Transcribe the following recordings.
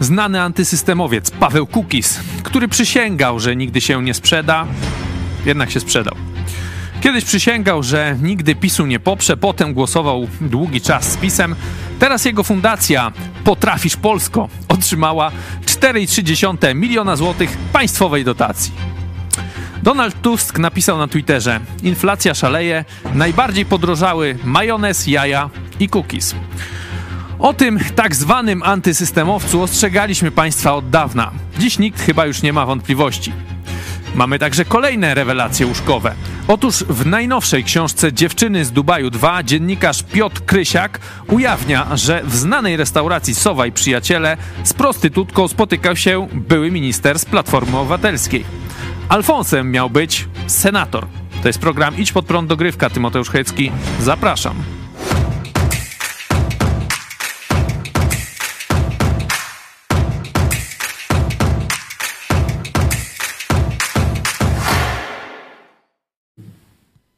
znany antysystemowiec Paweł Kukis, który przysięgał, że nigdy się nie sprzeda, jednak się sprzedał. Kiedyś przysięgał, że nigdy PiSu nie poprze, potem głosował długi czas z PiSem. Teraz jego fundacja Potrafisz Polsko otrzymała 4,3 miliona złotych państwowej dotacji. Donald Tusk napisał na Twitterze: Inflacja szaleje, najbardziej podrożały majonez, jaja i cookies. O tym tak zwanym antysystemowcu ostrzegaliśmy Państwa od dawna. Dziś nikt chyba już nie ma wątpliwości. Mamy także kolejne rewelacje łóżkowe. Otóż w najnowszej książce Dziewczyny z Dubaju 2 dziennikarz Piotr Krysiak ujawnia, że w znanej restauracji Sowa i Przyjaciele z prostytutką spotykał się były minister z Platformy Obywatelskiej. Alfonsem miał być senator. To jest program Idź pod prąd dogrywka. Tymoteusz Hecki. Zapraszam.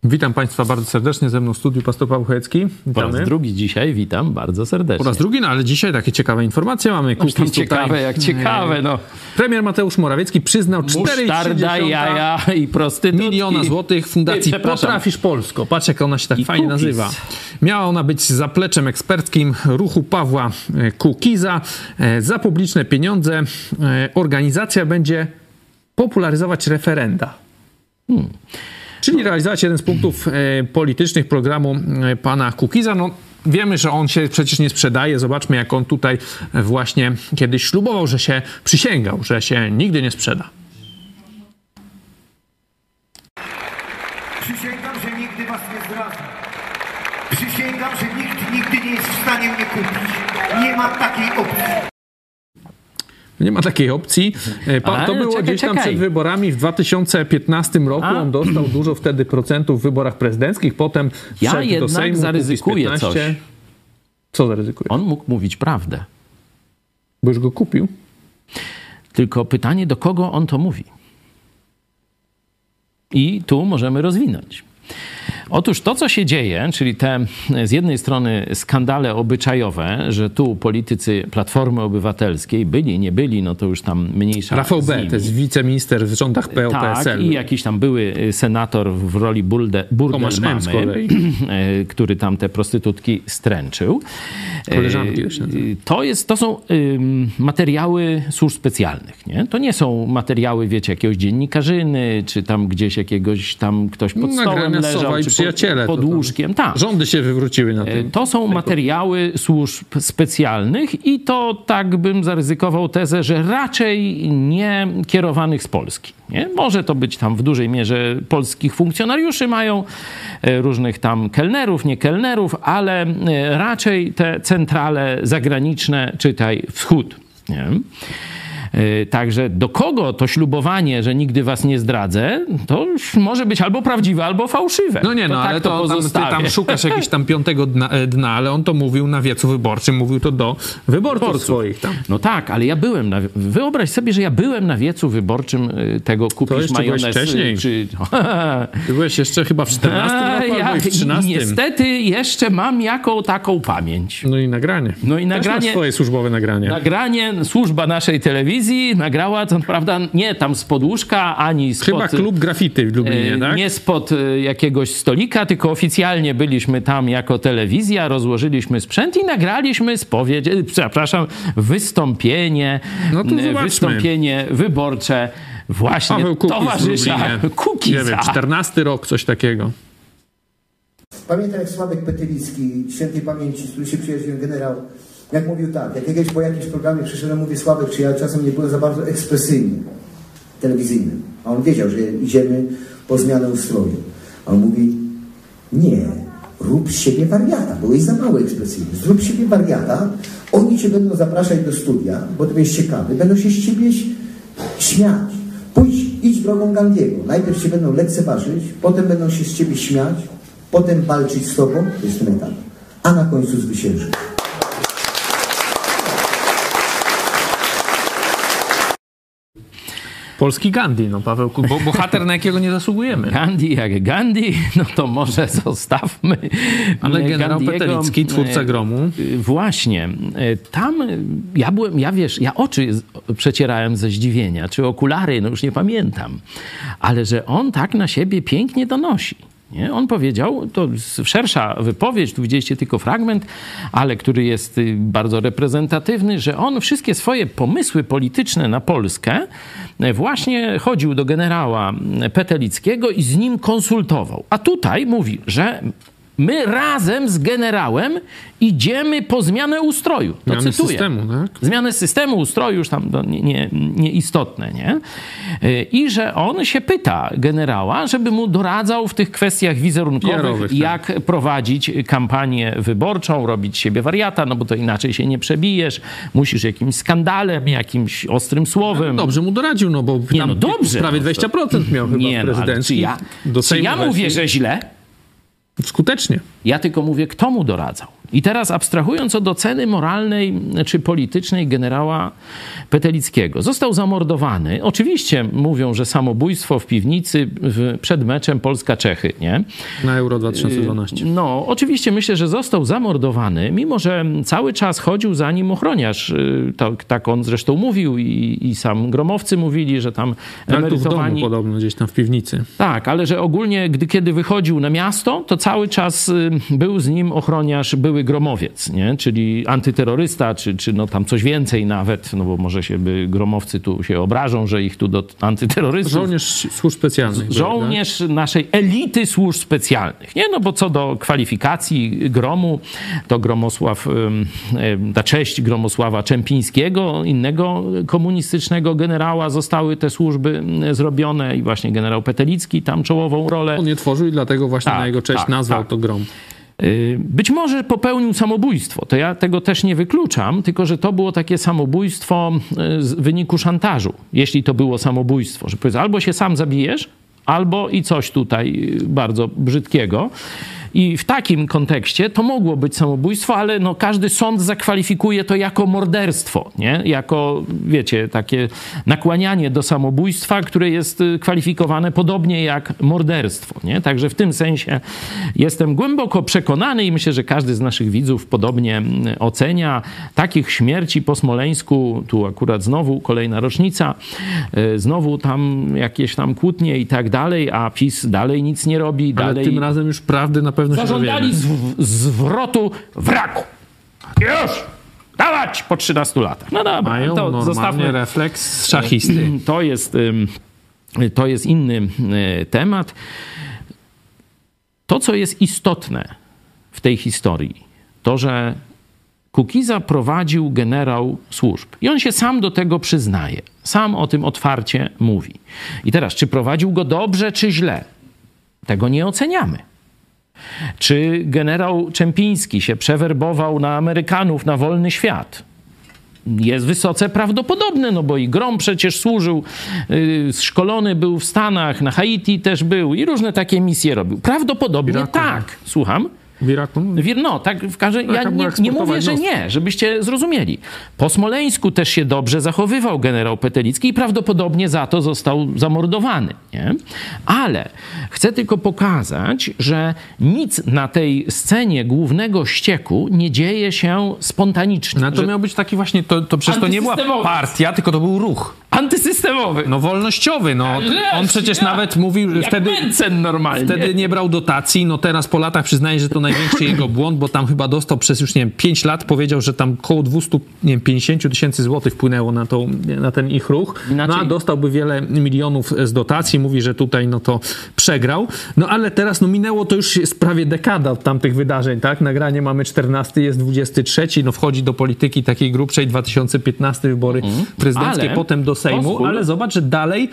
Witam Państwa bardzo serdecznie ze mną w studiu Pastor Paweł Chojecki. Po raz drugi dzisiaj witam bardzo serdecznie. Po raz drugi, no ale dzisiaj takie ciekawe informacje mamy. Tutaj. ciekawe jak ciekawe, no. Premier Mateusz Morawiecki przyznał 4,3 jaja i prostytutki. miliona złotych fundacji Potrafisz Polsko. Patrz jak ona się tak I fajnie cookies. nazywa. Miała ona być zapleczem eksperckim ruchu Pawła e, Kukiza. E, za publiczne pieniądze e, organizacja będzie popularyzować referenda. Hmm. Czyli realizować jeden z punktów e, politycznych programu e, pana Kukiza. No, wiemy, że on się przecież nie sprzedaje. Zobaczmy, jak on tutaj właśnie kiedyś ślubował, że się przysięgał, że się nigdy nie sprzeda. Przysięgam, że nigdy was nie zdradzę. Przysięgam, że nikt nigdy nie jest w stanie mnie kupić. Nie ma takiej opcji. Nie ma takiej opcji. E, pa, to było czekaj, gdzieś tam czekaj. przed wyborami w 2015 roku. A? On dostał dużo wtedy procentów w wyborach prezydenckich, potem ja jednak do Sejmu, zaryzykuję coś. Co zaryzykuje? On mógł mówić prawdę. Bo już go kupił. Tylko pytanie, do kogo on to mówi? I tu możemy rozwinąć. Otóż to, co się dzieje, czyli te z jednej strony skandale obyczajowe, że tu politycy Platformy Obywatelskiej byli, nie byli, no to już tam mniejsza. Rafał B., to jest wiceminister w rządach PO-PSL. Tak, i jakiś tam były senator w roli burdę, burdel mamy, który tam te prostytutki stręczył. Koleżanki to, jest, to są materiały służb specjalnych. Nie? To nie są materiały, wiecie, jakiegoś dziennikarzyny, czy tam gdzieś jakiegoś tam ktoś pod stołem leżał, czy przyjaciele. Pod, łóżkiem, tak. Rządy się wywróciły na tym. To są materiały służb specjalnych i to tak bym zaryzykował tezę, że raczej nie kierowanych z Polski. Nie? Może to być tam w dużej mierze polskich funkcjonariuszy, mają e, różnych tam kelnerów, nie kelnerów, ale e, raczej te centrale zagraniczne, czytaj wschód. Nie? Y, także do kogo to ślubowanie, że nigdy was nie zdradzę, to może być albo prawdziwe, albo fałszywe. No nie, no to ale tak to, to tam, ty tam szukasz jakiegoś tam piątego dna, e, dna, ale on to mówił na wiecu wyborczym, mówił to do wyborców, wyborców. swoich tam. No tak, ale ja byłem na... Wyobraź sobie, że ja byłem na wiecu wyborczym y, tego kupisz to majonez. Y, wcześniej. Czy... Ty byłeś jeszcze chyba w 14 roku ja, w 13. Niestety jeszcze mam jaką taką pamięć. No i nagranie. No i nagranie. Też swoje służbowe nagranie. Nagranie, służba naszej telewizji telewizji nagrała, to prawda, nie tam z podłóżka, ani spod... Chyba klub graffiti w Lublinie, e, tak? Nie spod e, jakiegoś stolika, tylko oficjalnie byliśmy tam jako telewizja, rozłożyliśmy sprzęt i nagraliśmy spowiedź, e, przepraszam, wystąpienie, no wystąpienie wyborcze właśnie Paweł Kukiz towarzysza Kukiza. Nie wiem, 14 rok, coś takiego. Pamiętam jak Sławek Petylicki, świętej pamięci, z którym się przyjaźnił generał jak mówił tak, jak jakieś po jakimś programie przyszedłem, mówię Sławek, czy ja czasem nie byłem za bardzo ekspresyjny, telewizyjny. A on wiedział, że idziemy po zmianę ustroju. A on mówi, nie, rób z siebie wariata, byłeś za mało ekspresyjny. Zrób z siebie wariata, oni cię będą zapraszać do studia, bo to jest ciekawy, będą się z ciebie śmiać. Pójdź, idź drogą Gandiego. Najpierw cię będą lekceważyć, potem będą się z ciebie śmiać, potem walczyć z tobą, to jest ten etap, a na końcu zwyciężyć. Polski Gandhi, no Paweł bo bohater na jakiego nie zasługujemy. Gandhi jak Gandhi, no to może zostawmy. Ale generał Gandiego. Petelicki, twórca gromu. Y, Właśnie. Y, Tam y, ja byłem, ja wiesz, ja oczy przecierałem ze zdziwienia, czy okulary, no już nie pamiętam. Ale że on tak na siebie pięknie donosi. Nie? On powiedział, to szersza wypowiedź, tu widzieliście tylko fragment, ale który jest y, bardzo reprezentatywny, że on wszystkie swoje pomysły polityczne na Polskę y, właśnie chodził do generała y, Petelickiego i z nim konsultował. A tutaj mówi, że my razem z generałem idziemy po zmianę ustroju. To Zmiany cytuję. systemu, tak? Zmianę systemu, ustroju, już tam nie, nie, nieistotne, nie? Y, I że on się pyta generała, żeby mu doradzał w tych kwestiach wizerunkowych, tak. jak prowadzić kampanię wyborczą, robić siebie wariata, no bo to inaczej się nie przebijesz, musisz jakimś skandalem, jakimś ostrym słowem. Dobrze mu doradził, no bo Nie, no dobrze. prawie 20% miał chyba nie, no, ale czy ja, do czy ja mówię, że źle? Skutecznie. Ja tylko mówię, kto mu doradzał. I teraz abstrahując od oceny moralnej czy politycznej generała Petelickiego. Został zamordowany. Oczywiście mówią, że samobójstwo w piwnicy w, przed meczem Polska-Czechy, nie? Na Euro 2012. No, oczywiście myślę, że został zamordowany, mimo że cały czas chodził za nim ochroniarz. Y, Tak, tak on zresztą mówił i, i sam gromowcy mówili, że tam Ale tu w domu emerytowani... podobno, gdzieś tam w piwnicy. Tak, ale że ogólnie, gdy kiedy wychodził na miasto, to cały czas y, był z nim ochroniarz, były gromowiec, nie? czyli antyterrorysta, czy, czy no tam coś więcej nawet, no bo może się by gromowcy tu się obrażą, że ich tu do antyterrorystów. Żołnierz służb specjalnych. Żołnierz naszej elity służb specjalnych. Nie, no bo co do kwalifikacji gromu, to Gromosław, ta cześć Gromosława Czempińskiego, innego komunistycznego generała, zostały te służby zrobione i właśnie generał Petelicki tam czołową rolę. On je tworzył i dlatego właśnie Tak, na jego cześć tak, nazwał tak. to grom. Y, Być może popełnił samobójstwo, to ja tego też nie wykluczam, tylko że to było takie samobójstwo y, z wyniku szantażu, jeśli to było samobójstwo, że powiedz, albo się sam zabijesz, albo i coś tutaj y, bardzo brzydkiego. I w takim kontekście to mogło być samobójstwo, ale no każdy sąd zakwalifikuje to jako morderstwo, nie? Jako, wiecie, takie nakłanianie do samobójstwa, które jest y, kwalifikowane podobnie jak morderstwo, nie? Także w tym sensie jestem głęboko przekonany i myślę, że każdy z naszych widzów podobnie mm, ocenia takich śmierci po Smoleńsku, tu akurat znowu kolejna rocznica, y, znowu tam jakieś tam kłótnie i tak dalej, a PiS dalej nic nie robi, Ale dalej tym razem już prawdy na pewno się zażądali zwrotu wraku. Już! Dawać po 13 latach. No dobra, Mają to normalnie zostawmy. refleks szachisty. To jest, to jest inny temat. To, co jest istotne w tej historii, to, że Kukiza prowadził generał służb. I on się sam do tego przyznaje. Sam o tym otwarcie mówi. I teraz, czy prowadził go dobrze, czy źle? Tego nie oceniamy. Czy generał Czempiński się przewerbował na Amerykanów, na wolny świat? Jest wysoce prawdopodobne, no bo i Grom przecież służył, yy, szkolony był w Stanach, na Haiti też był i różne takie misje robił. Prawdopodobnie Iraku, tak. Słucham? W Iraku? No, tak w każdym ja Taka była nie, nie mówię, że nie, żebyście zrozumieli. Po Smoleńsku też się dobrze zachowywał generał Petelicki i prawdopodobnie za to został zamordowany. Nie? Ale chcę tylko pokazać, że nic na tej scenie głównego ścieku nie dzieje się spontanicznie. No to że miał być taki właśnie, to, to przecież to nie była partia, tylko to był ruch. Antysystemowy. No wolnościowy, no. Ależ On przecież ja. nawet mówił, Jak wtedy, Mencen normalnie. wtedy nie brał dotacji, no teraz po latach przyznaje, że to największy jego błąd, bo tam chyba dostał przez już, nie wiem, 5 lat, powiedział, że tam około 250 tysięcy złotych wpłynęło na, tą, na ten ich ruch, no Inaczej- a dostałby wiele milionów z dotacji, mówi, że tutaj no to przegrał, no ale teraz no minęło to już jest prawie dekada od tamtych wydarzeń, tak? Nagranie mamy 14, jest 23, no wchodzi do polityki takiej grubszej, 2015 wybory prezydenckie, Mhm. Ale potem do Sejmu, pozwól- ale zobacz, że dalej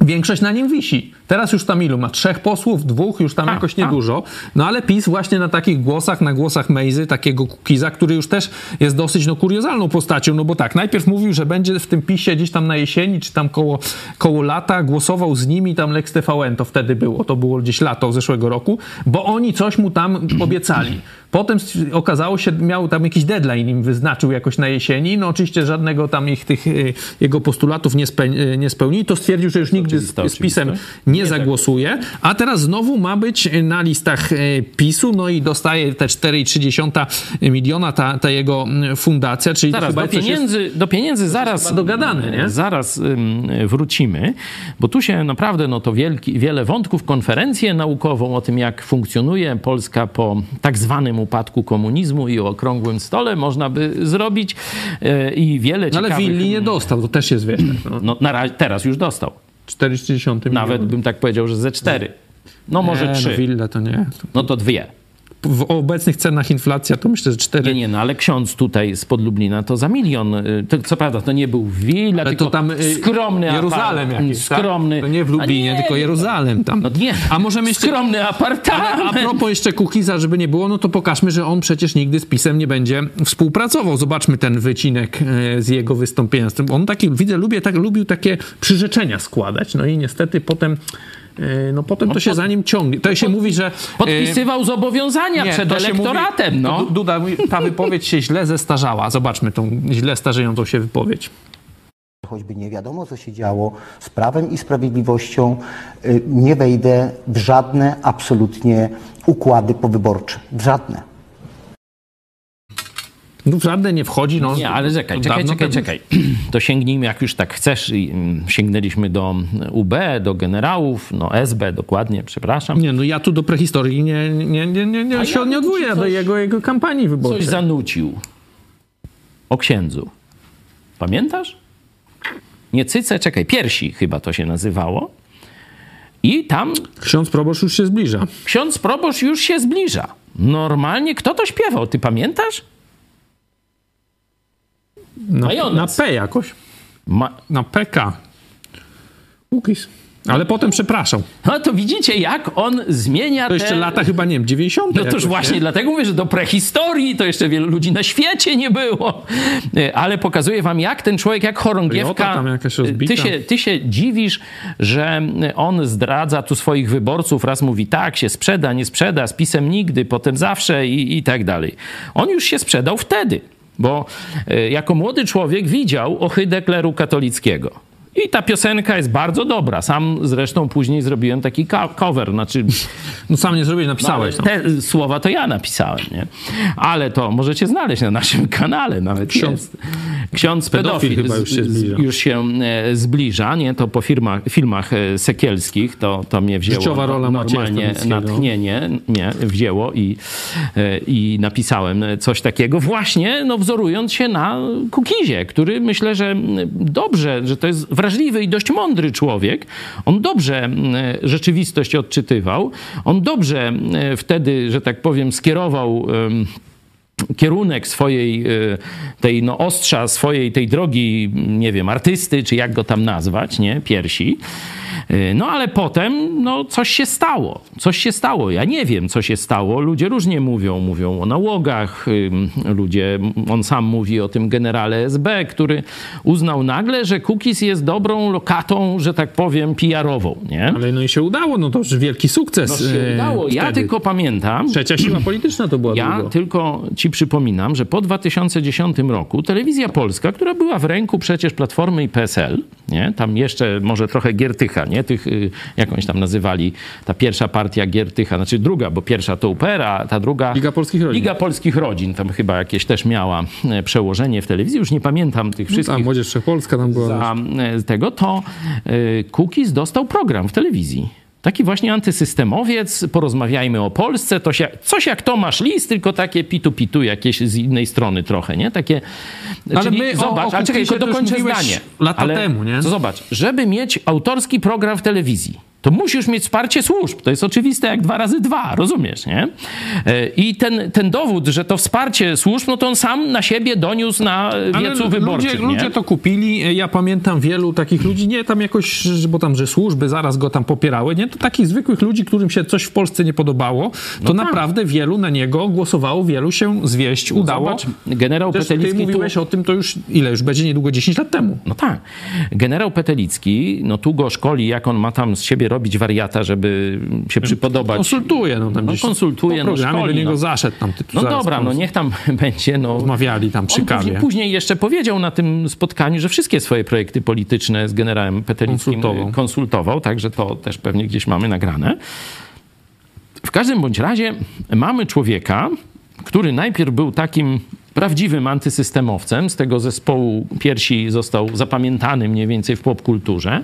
Większość na nim wisi. Teraz już tam ilu? Ma trzech posłów, dwóch, już tam A, jakoś a. niedużo. No ale PiS właśnie na takich głosach, na głosach Mejzy, takiego Kukiza, który już też jest dosyć no, kuriozalną postacią, no bo tak, najpierw mówił, że będzie w tym PiSie gdzieś tam na jesieni, czy tam koło, koło lata, głosował z nimi tam Lex TVN, to wtedy było, to było gdzieś lato zeszłego roku, bo oni coś mu tam obiecali. Potem okazało się, miał tam jakiś deadline im wyznaczył jakoś na jesieni. No oczywiście żadnego tam ich tych y, jego postulatów nie, spe, y, nie spełnił. To stwierdził, że już nigdy z, z PiSem nie zagłosuje. A teraz znowu ma być na listach y, PiSu, no i dostaje te 4,3 miliona ta, ta jego fundacja, czyli zaraz, do pieniędzy, jest, do pieniędzy zaraz dogadane, nie? Zaraz wrócimy, bo tu się naprawdę no to wielki, wiele wątków, konferencję naukową o tym, jak funkcjonuje Polska po tak zwanym upadku komunizmu i o okrągłym stole można by zrobić e, i wiele no, Ale Willi nie dostał, to też jest wiele. No, no na razie, teraz już dostał. 4,3 Nawet bym tak powiedział, że ze 4. No może nie, 3. No Wille to nie. No to dwie w obecnych cenach inflacja to myślę, że 4... Nie, nie, no ale ksiądz tutaj z Podlublina to za milion. Y, to, co prawda, to nie był willa, ale tylko to tam y, skromny Jeruzalem apartament. jakiś, skromny. Tak? To nie w Lublinie, nie, tylko Jeruzalem tam. No nie, a możemy jeszcze... skromny apartament. A, a propos jeszcze Kukiza, żeby nie było, no to pokażmy, że on przecież nigdy z PiSem nie będzie współpracował. Zobaczmy ten wycinek e, z jego wystąpienia. On taki, widzę, lubię, tak, lubił takie przyrzeczenia składać, no i niestety potem no potem to no się za nim ciągnie. To się mówi, że... E, podpisywał zobowiązania nie, przed elektoratem, mówi, no. Duda, ta wypowiedź się źle zestarzała. Zobaczmy tą źle starzejącą się wypowiedź. Choćby nie wiadomo, co się działo z prawem i sprawiedliwością, y, nie wejdę w żadne absolutnie układy powyborcze. W żadne. No żadne nie wchodzi. No, nie, ale czekaj, czekaj, czekaj, czekaj. To sięgnijmy, jak już tak chcesz, mm, sięgnęliśmy do UB, do generałów, no SB dokładnie, przepraszam. Nie, no ja tu do prehistorii nie, nie, nie, nie, nie się ja nie odwołuję do jego, jego kampanii wyborczej. Coś zanucił o księdzu. Pamiętasz? Nie cyce, czekaj, piersi chyba to się nazywało. I tam... Ksiądz proboszcz już się zbliża. Ksiądz proboszcz już się zbliża. Normalnie, kto to śpiewał? Ty pamiętasz? Na, na P jakoś. Ma... Na PK. Łukis. Ale potem przepraszam. No to widzicie, jak on zmienia To jeszcze te... lata chyba, nie wiem, 90. No toż właśnie, nie? dlatego mówię, że do prehistorii to jeszcze wielu ludzi na świecie nie było. Ale pokazuję wam, jak ten człowiek, jak chorągiewka... Tam jakaś rozbita. ty, się, ty się dziwisz, że on zdradza tu swoich wyborców. Raz mówi tak, się sprzeda, nie sprzeda, z pisem nigdy, potem zawsze i, i tak dalej. On już się sprzedał wtedy. Bo e, jako młody człowiek widział ohydę kleru katolickiego. I ta piosenka jest bardzo dobra. Sam zresztą później zrobiłem taki cover. Znaczy, no sam nie zrobiłeś, napisałeś. No, te słowa to ja napisałem, nie? Ale to możecie znaleźć na naszym kanale nawet Ksiądz, jest. Ksiądz pedofil, pedofil chyba już się zbliża. Już się e, zbliża, nie? To po firmach, filmach e, sekielskich to, to mnie wzięło Życiowa rola normalnie natchnienie mnie wzięło i, e, i napisałem coś takiego właśnie, no wzorując się na Kukizie, który myślę, że dobrze, że to jest wrażliwy i dość mądry człowiek. On dobrze rzeczywistość odczytywał. On dobrze wtedy, że tak powiem, skierował kierunek swojej, tej no, ostrza swojej tej drogi, nie wiem, artysty, czy jak go tam nazwać, nie, piersi. Y, no ale potem no, coś się stało. Coś się stało. Ja nie wiem, co się stało. Ludzie różnie mówią. Mówią o nałogach. Ludzie, on sam mówi o tym generale SB, który uznał nagle, że Cookies jest dobrą lokatą, że tak powiem, PR-ową. Nie? Ale no i się udało. No to już wielki sukces. No się y, udało. Ja wtedy. tylko pamiętam... Trzecia siła polityczna to była Ja długo. tylko ci przypominam, że po 2010 roku Telewizja Polska, która była w ręku przecież Platformy i PSL, nie? tam jeszcze może trochę Giertycha, nie? Tych, y, jakąś tam nazywali, ta pierwsza partia Giertycha, znaczy druga, bo pierwsza to Upera, ta druga... Liga Polskich Rodzin. Liga Polskich Rodzin, tam chyba jakieś też miała e, przełożenie w telewizji, już nie pamiętam tych wszystkich. No tam Młodzież Wszechpolska tam była. Za e, tego, to e, Kukiz dostał program w telewizji. Taki właśnie antysystemowiec, porozmawiajmy o Polsce, to się, coś jak Tomasz Lis, tylko takie pitu-pitu jakieś z innej strony trochę, nie? Takie, ale czyli, my zobacz, o, o ale czekaj, tylko dokończę zdanie. Lata ale, temu, nie? Zobacz, żeby mieć autorski program w telewizji, to musisz mieć wsparcie służb. To jest oczywiste jak dwa razy dwa, rozumiesz, nie? E, I ten, ten dowód, że to wsparcie służb, no to on sam na siebie doniósł na wiecu wyborczym. Ludzie, ludzie to kupili. Ja pamiętam wielu takich ludzi, nie tam jakoś, bo tam, że służby zaraz go tam popierały, nie? To takich zwykłych ludzi, którym się coś w Polsce nie podobało, to no tak. naprawdę wielu na niego głosowało, wielu się zwieść no udało. Zobacz, generał Też Petelicki... Ty mówiłeś tu... o tym, to już ile? Już będzie niedługo 10 lat temu. No tak. Generał Petelicki, no tu go szkoli, jak on ma tam z siebie robić wariata, żeby się przypodobać. Konsultuje, no tam No, konsultuje, po no, programie do niego no. zaszedł tam. ty No dobra, no niech tam będzie. No. Rozmawiali tam przy On później, kawie. później jeszcze powiedział na tym spotkaniu, że wszystkie swoje projekty polityczne z generałem Petelickim Konsultował. konsultował, także to też pewnie gdzieś mamy nagrane. W każdym bądź razie mamy człowieka, który najpierw był takim prawdziwym antysystemowcem. Z tego zespołu piersi został zapamiętany mniej więcej w popkulturze.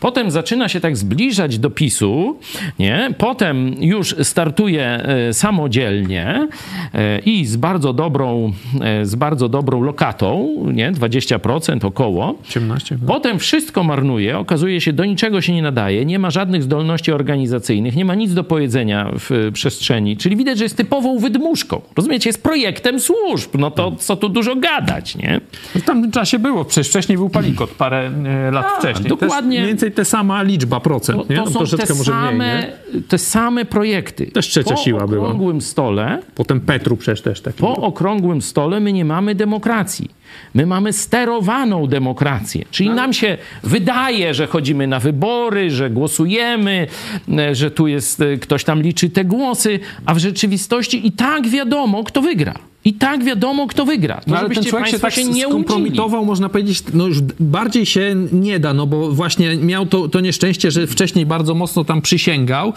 Potem zaczyna się tak zbliżać do PiSu, nie? Potem już startuje e, samodzielnie e, i z bardzo dobrą, e, z bardzo dobrą lokatą, nie? 20% około. 18. Potem wszystko marnuje, okazuje się, do niczego się nie nadaje, nie ma żadnych zdolności organizacyjnych, nie ma nic do powiedzenia w przestrzeni. Czyli widać, że jest typową wydmuszką. Rozumiecie, jest projektem służb. No to co tu dużo gadać, nie? W tamtym czasie było, przecież wcześniej był Palikot parę e, lat Tak, wcześniej. dokładnie. Też mniej więcej te sama liczba procent, To, nie? to No, są troszeczkę te może same, mniej, nie? te same projekty. Też trzecia po siła była. okrągłym stole Potem Petru przecież też taki. Po był. okrągłym stole my nie mamy demokracji. My mamy sterowaną demokrację. Czyli nam się wydaje, że chodzimy na wybory, że głosujemy, e, że tu jest e, ktoś tam liczy te głosy, a w rzeczywistości i tak wiadomo, kto wygra. I tak wiadomo, kto wygra. To No, ale ten człowiek się tak się nie skompromitował, można powiedzieć, no już bardziej się nie da, no bo właśnie miał to, to nieszczęście, że wcześniej bardzo mocno tam przysięgał.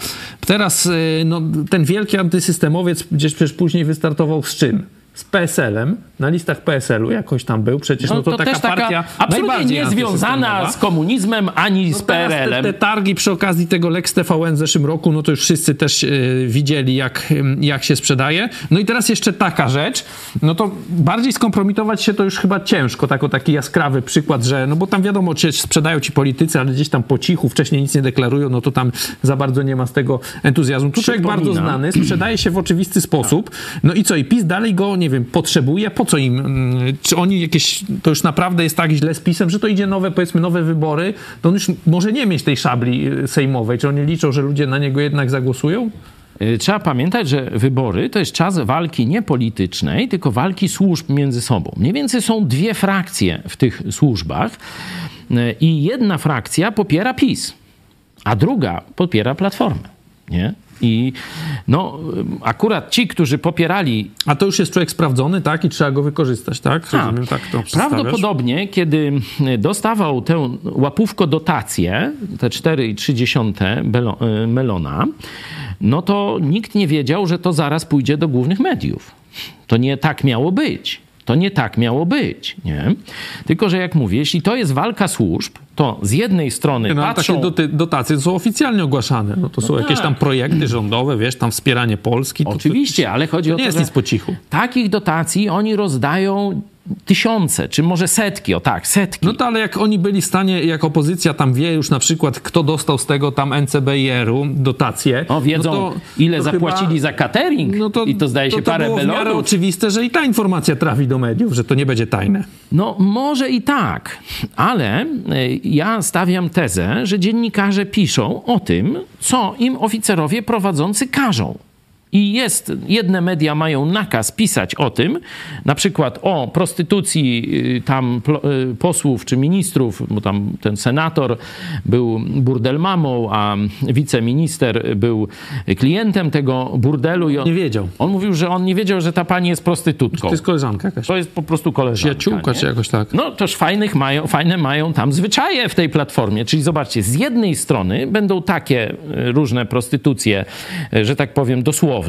Teraz y, no, ten wielki antysystemowiec gdzieś przecież później wystartował z czym? Z PSL-em, na listach PSL-u jakoś tam był, przecież no, to, taka też partia absolutnie niezwiązana z komunizmem ani z No te, PRL-em. te targi przy okazji tego Lex TVN w zeszłym roku, no to już wszyscy też e, widzieli, jak, jak się sprzedaje. No i teraz jeszcze taka rzecz, no to bardziej skompromitować się to już chyba ciężko, jako taki jaskrawy przykład, że, no bo tam wiadomo, czy sprzedają ci politycy, ale gdzieś tam po cichu, wcześniej nic nie deklarują, no to tam za bardzo nie ma z tego entuzjazmu. Tu człowiek bardzo znany, sprzedaje się w oczywisty sposób, no i co, i PiS dalej go, nie wiem, potrzebuje, po co im, mm, czy oni jakieś, to już naprawdę jest tak źle z PiSem, że to idzie nowe, powiedzmy, nowe wybory, to on już może nie mieć tej szabli y, sejmowej, czy oni liczą, że ludzie na niego jednak zagłosują? Y, Trzeba pamiętać, że wybory to jest czas walki nie politycznej, tylko walki służb między sobą. Mniej więcej są dwie frakcje w tych służbach y, i jedna frakcja popiera PiS, a druga popiera Platformę. Nie? I no, akurat ci, którzy popierali A to już jest człowiek sprawdzony, tak? I trzeba go wykorzystać, tak? Rozumiem, tak to? Prawdopodobnie, kiedy dostawał tę łapówko dotację, te 4,3 belo- y, melona, no to nikt nie wiedział, że to zaraz pójdzie do głównych mediów. To nie tak miało być. To nie tak miało być, nie? Tylko, że jak mówię, jeśli to jest walka służb, to z jednej strony No, patrzą... takie dotacje są oficjalnie ogłaszane. No to są jakieś tak. tam projekty rządowe, wiesz, tam wspieranie Polski. To, Oczywiście, ale chodzi to, o to nie to, jest nic po cichu. takich dotacji oni rozdają tysiące, czy może setki, o tak, setki. No to ale jak oni byli w stanie, jak opozycja tam wie już na przykład, kto dostał z tego tam NCBR-u dotację. O, wiedzą, no to, ile to zapłacili chyba- za catering no to, i to zdaje się to, to parę belonów. oczywiste, że i ta informacja trafi do mediów, że to nie będzie tajne. No może i tak, ale y, ja stawiam tezę, że dziennikarze piszą o tym, co im oficerowie prowadzący każą. I jest, jedne media mają nakaz pisać o tym, na przykład o prostytucji y, tam y, posłów czy ministrów, bo tam ten senator był burdelmamą, a wiceminister był klientem tego burdelu. I on, Nie wiedział. on mówił, że on nie wiedział, że ta pani jest prostytutką. To jest koleżanka jakaś. To jest po prostu koleżanka. Przyjaciółka nie? czy jakoś tak. No toż fajnych mają, fajne mają tam zwyczaje w tej platformie. Czyli zobaczcie, z jednej strony będą takie e, różne prostytucje, że tak powiem,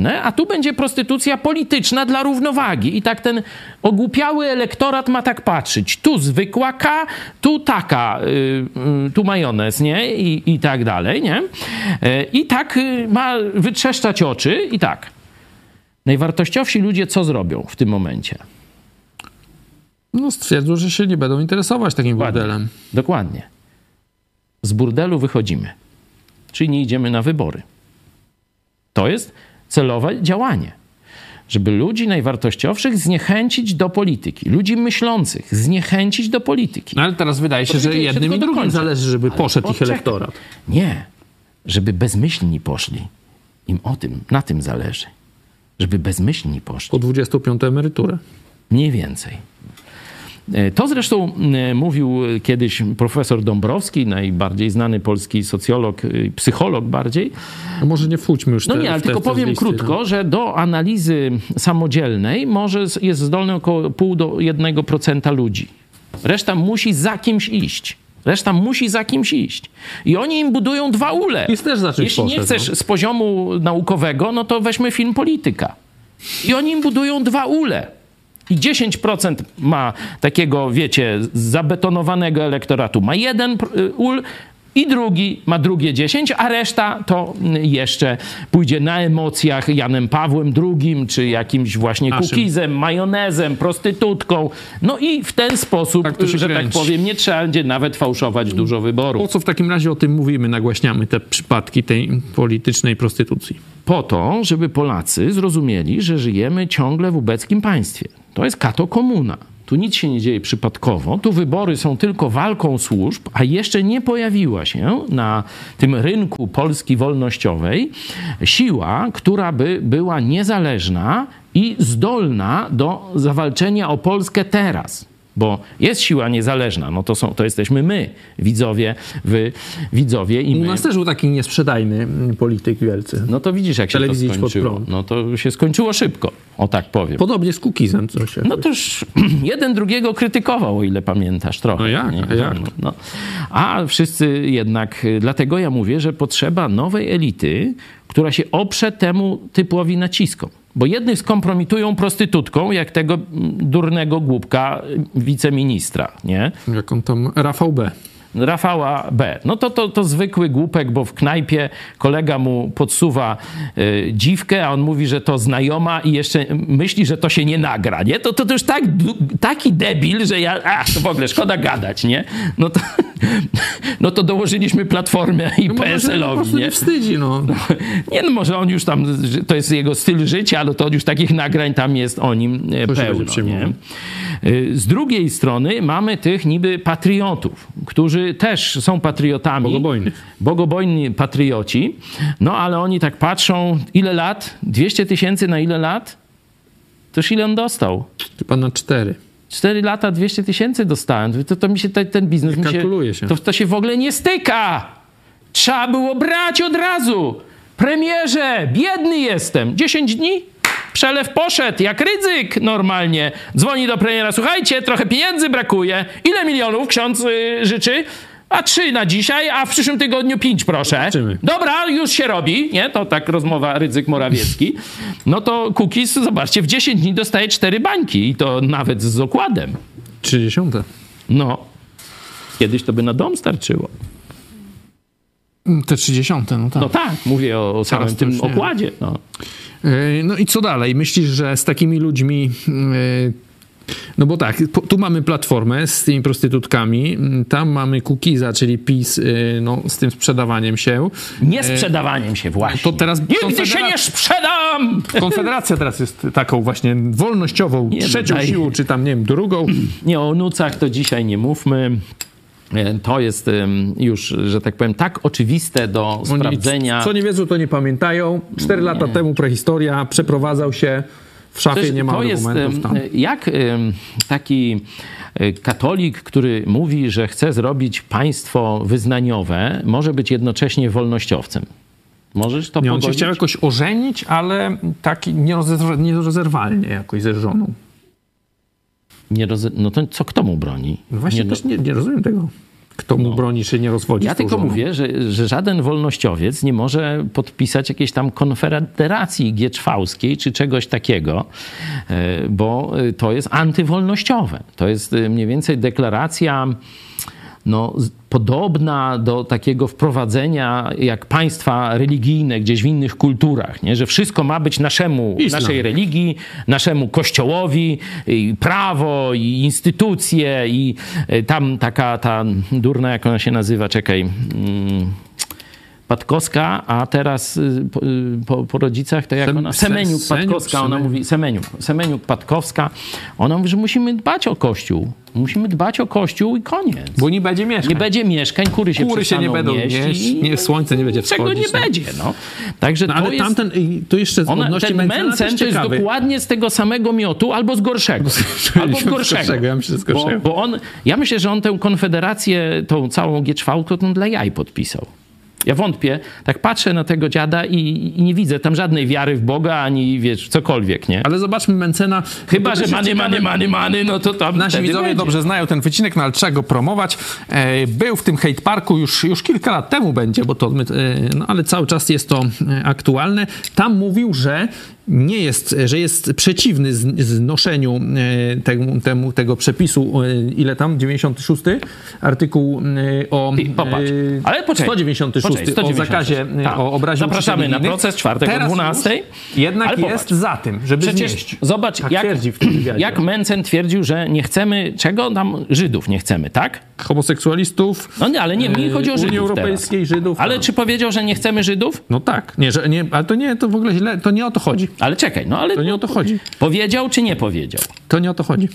a tu będzie prostytucja polityczna dla równowagi. I tak ten ogłupiały elektorat ma tak patrzeć. Tu zwykła K, tu taka, y, y, tu majonez, nie? I, I tak dalej, nie? E, I tak y, ma wytrzeszczać oczy i tak. Najwartościowsi ludzie co zrobią w tym momencie? No stwierdzą, że się nie będą interesować takim Dokładnie. burdelem. Dokładnie. Z burdelu wychodzimy. Czyli nie idziemy na wybory. To jest celowe działanie. Żeby ludzi najwartościowszych zniechęcić do polityki. Ludzi myślących zniechęcić do polityki. No ale teraz wydaje się, że jednym i drugim zależy, żeby poszedł ich elektorat. Nie. Żeby bezmyślni poszli. Im o tym, na tym zależy. Żeby bezmyślni poszli. Po 25 emeryturę. Mniej więcej. E, to zresztą e, mówił kiedyś profesor Dąbrowski, najbardziej znany polski socjolog, e, psycholog bardziej. No może nie wchódźmy już No te, nie, ale te, tylko te powiem listy, krótko, no. że do analizy samodzielnej może jest zdolny około pół do 1% ludzi. Reszta musi za kimś iść. Reszta musi za kimś iść. I oni im budują dwa ule. PiS też za Jeśli nie poszedł, chcesz no. z poziomu naukowego, no to weźmy film polityka. I oni im budują dwa ule. I 10% ma takiego, wiecie, zabetonowanego elektoratu. Ma jeden pr- ul i drugi ma drugie 10, a reszta to jeszcze pójdzie na emocjach Janem Pawłem II, czy jakimś właśnie Naszym. kukizem, majonezem, prostytutką. No i w ten sposób, Tak że tak kręci. powiem, nie trzeba będzie nawet fałszować dużo wyborów. Po co w takim razie o tym mówimy, nagłaśniamy te przypadki tej politycznej prostytucji? po to, żeby Polacy zrozumieli, że żyjemy ciągle w ubeckim państwie. To jest kato komuna. Tu nic się nie dzieje przypadkowo. Tu wybory są tylko walką służb, a jeszcze nie pojawiła się na tym rynku Polski wolnościowej siła, która by była niezależna i zdolna do zawalczenia o Polskę teraz. Bo jest siła niezależna, no to, są, to jesteśmy my, widzowie, wy, widzowie i U my. nas też był taki niesprzedajny mm, polityk wielcy. No to widzisz, jak się to Telewizji Idź Pod skończyło. No to się skończyło szybko, o tak powiem. Podobnie z Kukizem coś. No to już jeden drugiego krytykował, o ile pamiętasz trochę. No jak, nie? a jak? No, no. A wszyscy jednak, y, dlatego ja mówię, że potrzeba nowej elity, która się oprze temu typowi naciskom. Bo jednych skompromitują prostytutką, jak tego mm, durnego głupka y, wiceministra, nie? Jak on tam, Rafał B. Rafała B. No to, to, to zwykły głupek, bo w knajpie kolega mu podsuwa y, dziwkę, a on mówi, że to znajoma i jeszcze myśli, że to się nie nagra, nie? To, to, to już tak, taki debil, że ja, a, to w ogóle szkoda gadać, nie? No to, no to dołożyliśmy Platformę i No PSL-owi, nie? nie wstydzi, no. Nie, no może on już tam, to jest jego styl życia, ale to już takich nagrań tam jest o nim e, To pełno. Nie? Y, Z drugiej strony mamy tych niby patriotów, którzy też są patriotami. Bogobojnych. Bogobojni patrioci. No ale oni tak patrzą, ile lat? 200 tysięcy na ile lat? Toż ile on dostał? Chyba na cztery. 4 lata 200 tysięcy dostałem. To, to mi się te- ten biznes mi się, się. To, to się w ogóle nie styka. Trzeba było brać od razu. Premierze, biedny jestem. 10 dni? Przelew poszedł, jak ryzyk normalnie. Dzwoni do premiera, słuchajcie, trochę pieniędzy brakuje. Ile milionów ksiądz y, życzy? A trzy na dzisiaj, a w przyszłym tygodniu pięć, proszę. Zobaczymy. Dobra, już się robi, nie? To tak rozmowa Rydzyk Morawiecki. No to Kukiz, zobaczcie, w 10 dni dostaje cztery bańki i to nawet z okładem. Trzydziesiąte. No, kiedyś to by na dom starczyło. Te trzydziesiąte, no tak. No tak, mówię o, o samym tym nie. okładzie. No. E, No i co dalej? Myślisz, że z takimi ludźmi. e, No bo tak, tu mamy platformę z tymi prostytutkami, tam mamy Kukiza, czyli PiS, e, no, z tym sprzedawaniem się. Nie sprzedawaniem się właśnie. to teraz Nigdy się Konfederacja- nie sprzedam! Konfederacja teraz jest taką właśnie wolnościową, Nie, no trzecią daj. siłą, czy tam, nie wiem, drugą. Nie, o nucach to dzisiaj nie mówmy. E, To jest już, że tak powiem, tak oczywiste do Oni sprawdzenia. Co nie wiedzą, to nie pamiętają. Cztery lata temu prehistoria, przeprowadzał się, w szafie Przecież nie ma to jest tam. em, jak taki e, katolik, który mówi, że chce zrobić państwo wyznaniowe, może być jednocześnie wolnościowcem. Możesz to Nie, on się chciał jakoś ożenić, ale nierozerw- nierozerwalnie jakoś ze żoną. Nie roz... No to co kto mu broni? No właśnie Nie, no- też nie, nie rozumiem tego. Kto mu broni, czy nie rozwodzi Ja tylko żoną. mówię, że, że żaden wolnościowiec nie może podpisać jakiejś tam konfederacji gieczwałskiej czy czegoś takiego, e, bo e, to jest antywolnościowe. To jest e, mniej więcej deklaracja no, podobna do takiego wprowadzenia jak państwa religijne gdzieś w innych kulturach, nie? że wszystko ma być naszemu, Islam. naszej religii, naszemu kościołowi, i prawo, i instytucje, i e, tam taka ta durna, jak ona się nazywa, czekaj, mm, Patkowska, a teraz y, po, y, po, po rodzicach to jak Sem- ona? Se- Semeniuk Seniuk, Patkowska, ona mówi, Semeniuk, Semeniuk Patkowska. Ona mówi, że musimy dbać o Kościół. Musimy dbać o Kościół i koniec. Bo nie będzie mieszkań. Nie będzie mieszkań, kury się Kury się nie będą i nie, słońce nie będzie Czego wschodzić. nie no. będzie, no. Także No, to ale jest... tamten, tu jeszcze Ona, odnośnie ten Mencen to jest dokładnie z tego samego miotu, albo z gorszego. Albo z Z gorszego. ja myślę, że z Bo, gorszego. bo on, ja myślę, że on tę konfederację, tą całą G4, to on dla jaj podpisał. Ja wątpię, tak patrzę na tego dziada i, i nie widzę tam żadnej wiary w Boga, ani wiesz, cokolwiek, nie? Ale zobaczmy Mencena. Chyba, że many, many, many, many, no to tam Nasi widzowie będzie. dobrze znają ten wycinek, no ale trzeba go promować. E, Był w tym hate parku już, już kilka lat temu będzie, bo to, e, no ale cały czas jest to e, aktualne. Tam mówił, że nie jest, że jest przeciwny znoszeniu e, temu, temu, tego przepisu, e, ile tam, 96 artykuł e, o Ty, Popatrz. Ale poczekaj. 196 Poczekaj, 196. o zakazie, Tak. o obrazie Zapraszamy na proces czwartek o Teraz 12. już Jednak Ale jest popatrz. za tym, żeby Przecież znieść. zobacz, Tak jak, jak Mencen twierdził, że nie chcemy czego? Tam Żydów nie chcemy, tak? homoseksualistów. No nie, ale nie, mi chodzi o Unii Żydów Europejskiej, teraz. Żydów. Ale no. czy powiedział, że nie chcemy Żydów? No tak, nie, że nie, ale to nie, to w ogóle źle, to nie o to chodzi. Ale czekaj, no ale To nie o to chodzi. powiedział czy nie powiedział? To nie o to chodzi.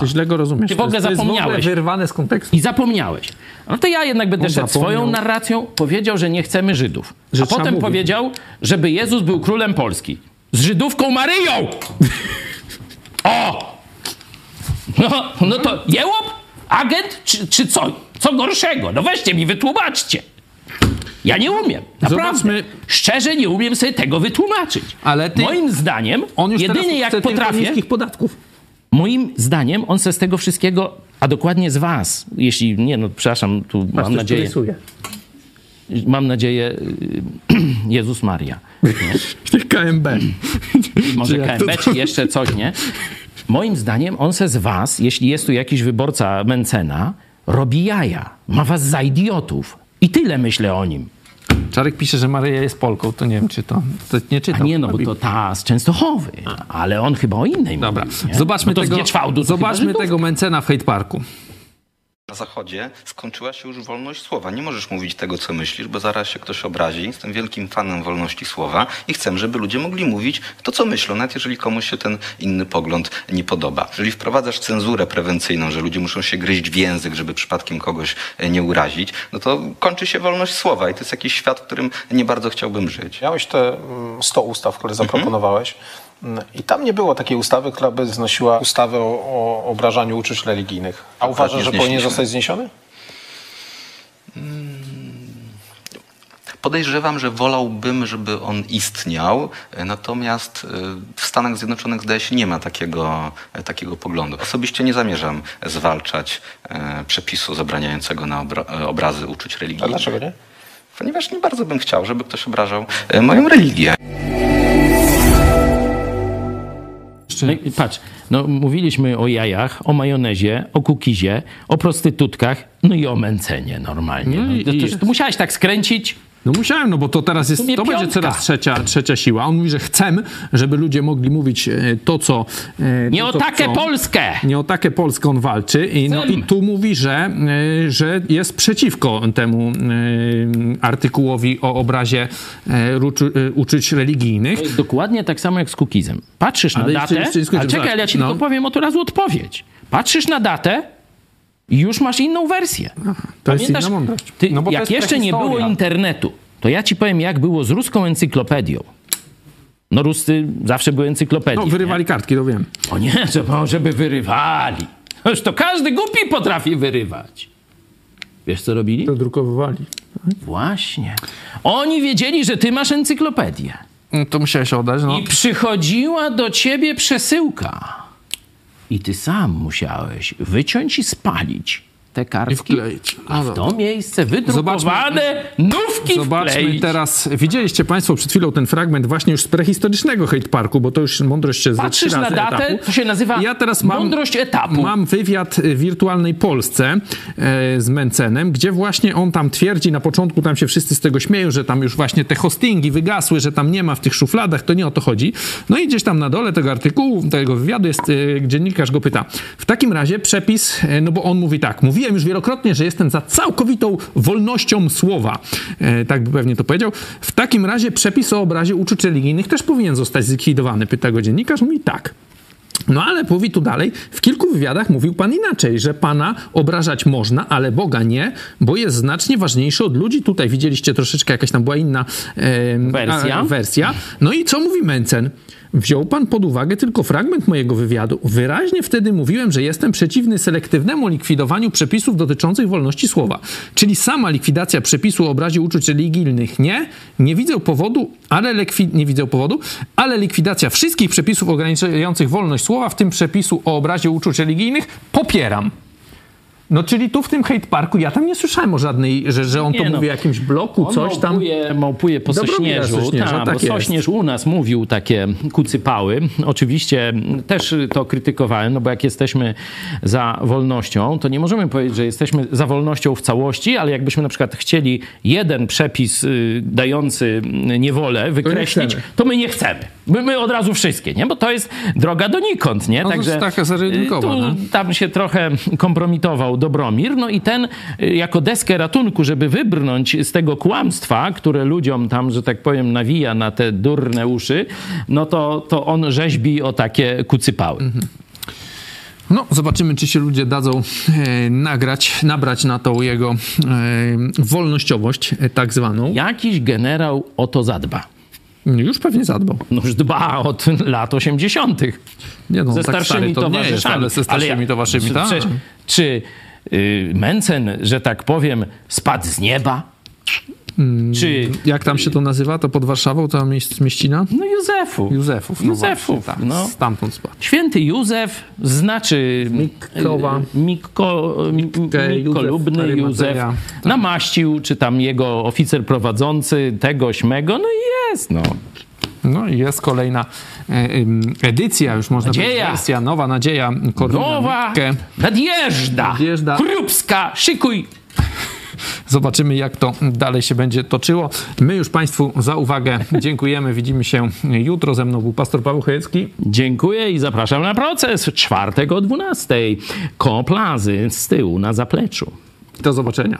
Ty źle go rozumiesz. Ty w ogóle to jest, to jest w ogóle zapomniałeś. wyrwane z kontekstu. I zapomniałeś. No to ja jednak będę On szedł zapomniał. swoją narracją. Powiedział, że nie chcemy Żydów. Że A potem powiedział, żeby Jezus był królem Polski. Z Żydówką Maryją! O! No, no to jełop? Agent? Czy, czy co? Co gorszego? No weźcie mi, wytłumaczcie. Ja nie umiem. Naprawdę. Zobaczmy- Szczerze nie umiem sobie tego wytłumaczyć. Ale ty- Moim zdaniem, On już jedynie jak potrafię... niskich podatków. Moim zdaniem on se z tego wszystkiego, a dokładnie z was, jeśli nie, no przepraszam, tu Patrz, mam nadzieję, rysuje. mam nadzieję, y, Jezus Maria. KMB. Może KMB, czy jeszcze coś, nie? Moim zdaniem on se z was, jeśli jest tu jakiś wyborca Mencena, robi jaja. Ma was za idiotów. I tyle myślę o nim. Czarek pisze, że Maryja jest Polką, to nie wiem, czy to, to nie A czytam. nie, no bo to ta z Częstochowy. Ale on chyba o innej Dobra, mówi. zobaczmy, no tego, zobaczmy tego Mencena w hate parku. Na Zachodzie skończyła się już wolność słowa. Nie możesz mówić tego, co myślisz, bo zaraz się ktoś obrazi. Jestem wielkim fanem wolności słowa i chcę, żeby ludzie mogli mówić to, co myślą, nawet jeżeli komuś się ten inny pogląd nie podoba. Jeżeli wprowadzasz cenzurę prewencyjną, że ludzie muszą się gryźć w język, żeby przypadkiem kogoś e, nie urazić, no to kończy się wolność słowa i to jest jakiś świat, w którym nie bardzo chciałbym żyć. Miałeś te mm, 100 ustaw, które zaproponowałeś. Mm, I tam nie było takiej ustawy, która by znosiła ustawę o, o obrażaniu uczuć religijnych. A uważasz, że powinien zostać zniesiony? Podejrzewam, że wolałbym, żeby on istniał, natomiast e, w Stanach Zjednoczonych zdaje się nie ma takiego, e, takiego poglądu. Osobiście nie zamierzam zwalczać e, przepisu zabraniającego na obra- e, obrazy uczuć A religijnych. dlaczego nie? Ponieważ nie bardzo bym chciał, żeby ktoś obrażał moją religię. No patrz, no mówiliśmy o jajach, o majonezie, o kukizie, o prostytutkach, no i o męcenie normalnie. No No, i- to, to, to musiałeś tak skręcić. No musiałem, no bo to teraz jest, to będzie coraz trzecia, trzecia siła. On mówi, że chcemy, żeby ludzie mogli mówić e, to, co e, Nie to, o takie chcą. Polskę! Nie o takie Polskę on walczy. I, no. I tu mówi, że, e, że jest przeciwko temu artykułowi o obrazie uczuć religijnych. To jest dokładnie tak samo jak z kukizem. Patrzysz na Ale jeszcze- datę, jeszcze nie skończyłem, ale czekaj, ale ja ci no. tylko powiem od razu odpowiedź. Patrzysz na datę już masz inną wersję. To jest inna mądrość. Ty, No bo to jak jest jeszcze nie było internetu, to ja ci powiem, jak było z ruską encyklopedią. No Ruscy zawsze były encyklopedii. No, nie? wyrywali kartki, to wiem. O nie, to żeby wyrywali. Już to każdy głupi potrafi wyrywać. Wiesz, co robili? To drukowywali. Właśnie. Oni wiedzieli, że ty masz encyklopedię. No, To musiałeś oddać, no. I przychodziła do ciebie przesyłka. I ty sam musiałeś wyciąć i spalić te kartki. A w dobra. to miejsce wydrukowane nówki Zobaczmy wkleić. teraz. Widzieliście Państwo przed chwilą ten fragment właśnie już z prehistorycznego hate parku, bo to już mądrość się Patrzysz trzy na datę, etapu. to się nazywa ja teraz mam, mądrość etapu. Mam wywiad w wirtualnej Polsce e, z Mencenem, gdzie właśnie on tam twierdzi, na początku tam się wszyscy z tego śmieją, że tam już właśnie te hostingi wygasły, że tam nie ma w tych szufladach, to nie o to chodzi. No i gdzieś tam na dole tego artykułu, tego wywiadu jest, e, dziennikarz go pyta, w takim razie przepis, e, no bo on mówi tak, mówiłem mówiłem już wielokrotnie, że jestem za całkowitą wolnością słowa. E, tak by pewnie to powiedział. W takim razie przepis o obrazie uczuć religijnych też powinien zostać zlikwidowany, pyta go dziennikarz. Mówi tak. No ale mówi tu dalej, w kilku wywiadach mówił pan inaczej, że pana obrażać można, ale Boga nie, bo jest znacznie ważniejszy od ludzi. Tutaj widzieliście troszeczkę jakaś tam była inna e, Wersja. A, wersja. No i co mówi Mencen? Wziął pan pod uwagę tylko fragment mojego wywiadu. Wyraźnie wtedy mówiłem, że jestem przeciwny selektywnemu likwidowaniu przepisów dotyczących wolności słowa. Czyli sama likwidacja przepisu o obrazie uczuć religijnych nie, nie widzę powodu, ale lekwi- nie widzę powodu, ale likwidacja wszystkich przepisów ograniczających wolność słowa, w tym przepisu o obrazie uczuć religijnych, popieram. No czyli tu w tym hate parku ja tam nie słyszałem o żadnej, że, że on Nie to no. mówi o jakimś bloku, On coś tam. małpuje, po Sośnierzu, Sośnierza, tak, tak bo. Sośnierz u nas mówił takie kucypały. Oczywiście też to krytykowałem, no bo jak jesteśmy za wolnością, to nie możemy powiedzieć, że jesteśmy za wolnością w całości, ale jakbyśmy na przykład chcieli jeden przepis y, dający niewolę wykreślić, chcemy. to my nie chcemy. My, my od razu wszystkie, nie? Bo to jest droga donikąd, nie? No to jest taka y, tu no. tam się trochę kompromitował Dobromir, no i ten y, jako deskę ratunku, żeby wybrnąć z tego kłamstwa, które ludziom tam, że tak powiem, nawija na te durne uszy, no to, to on rzeźbi o takie kucypały. Mhm. No, zobaczymy, czy się ludzie dadzą e, nagrać, nabrać na tą jego e, wolnościowość, e, tak zwaną. Jakiś generał o to zadba. Już pewnie zadbał. No już dba od lat 80. Nie no, ze tak stary starszymi to nie jest, towarzyszami. ale ze starszymi ja- towarzyszami, tak. Czy, czy Mencen, że tak powiem, spadł z nieba? Mm. Czy Jak tam się to nazywa, to pod Warszawą, ta mieś, mieścina? no Józefów? Józefów. No Józefów, właśnie, tak, no. Stamtąd spadł. Święty Józef znaczy Mikkowa. y, Mikko, Józef, Mikolubny Arymateja. Józef Tak. namaścił, czy tam jego oficer prowadzący tegoś mego, no i jest, no. No i jest kolejna e, edycja, już można Nadzieja. powiedzieć, wersja, nowa nadzieja Korwina Nowa Mikke. nadjeżdża, Nadjeżdża. Krupska, szykuj. Zobaczymy, jak to dalej się będzie toczyło. My już Państwu za uwagę dziękujemy. Widzimy się jutro. Ze mną był pastor Paweł Chojecki. Dziękuję i zapraszam na proces czwartek o 12. Koło plazy z tyłu na zapleczu. Do zobaczenia.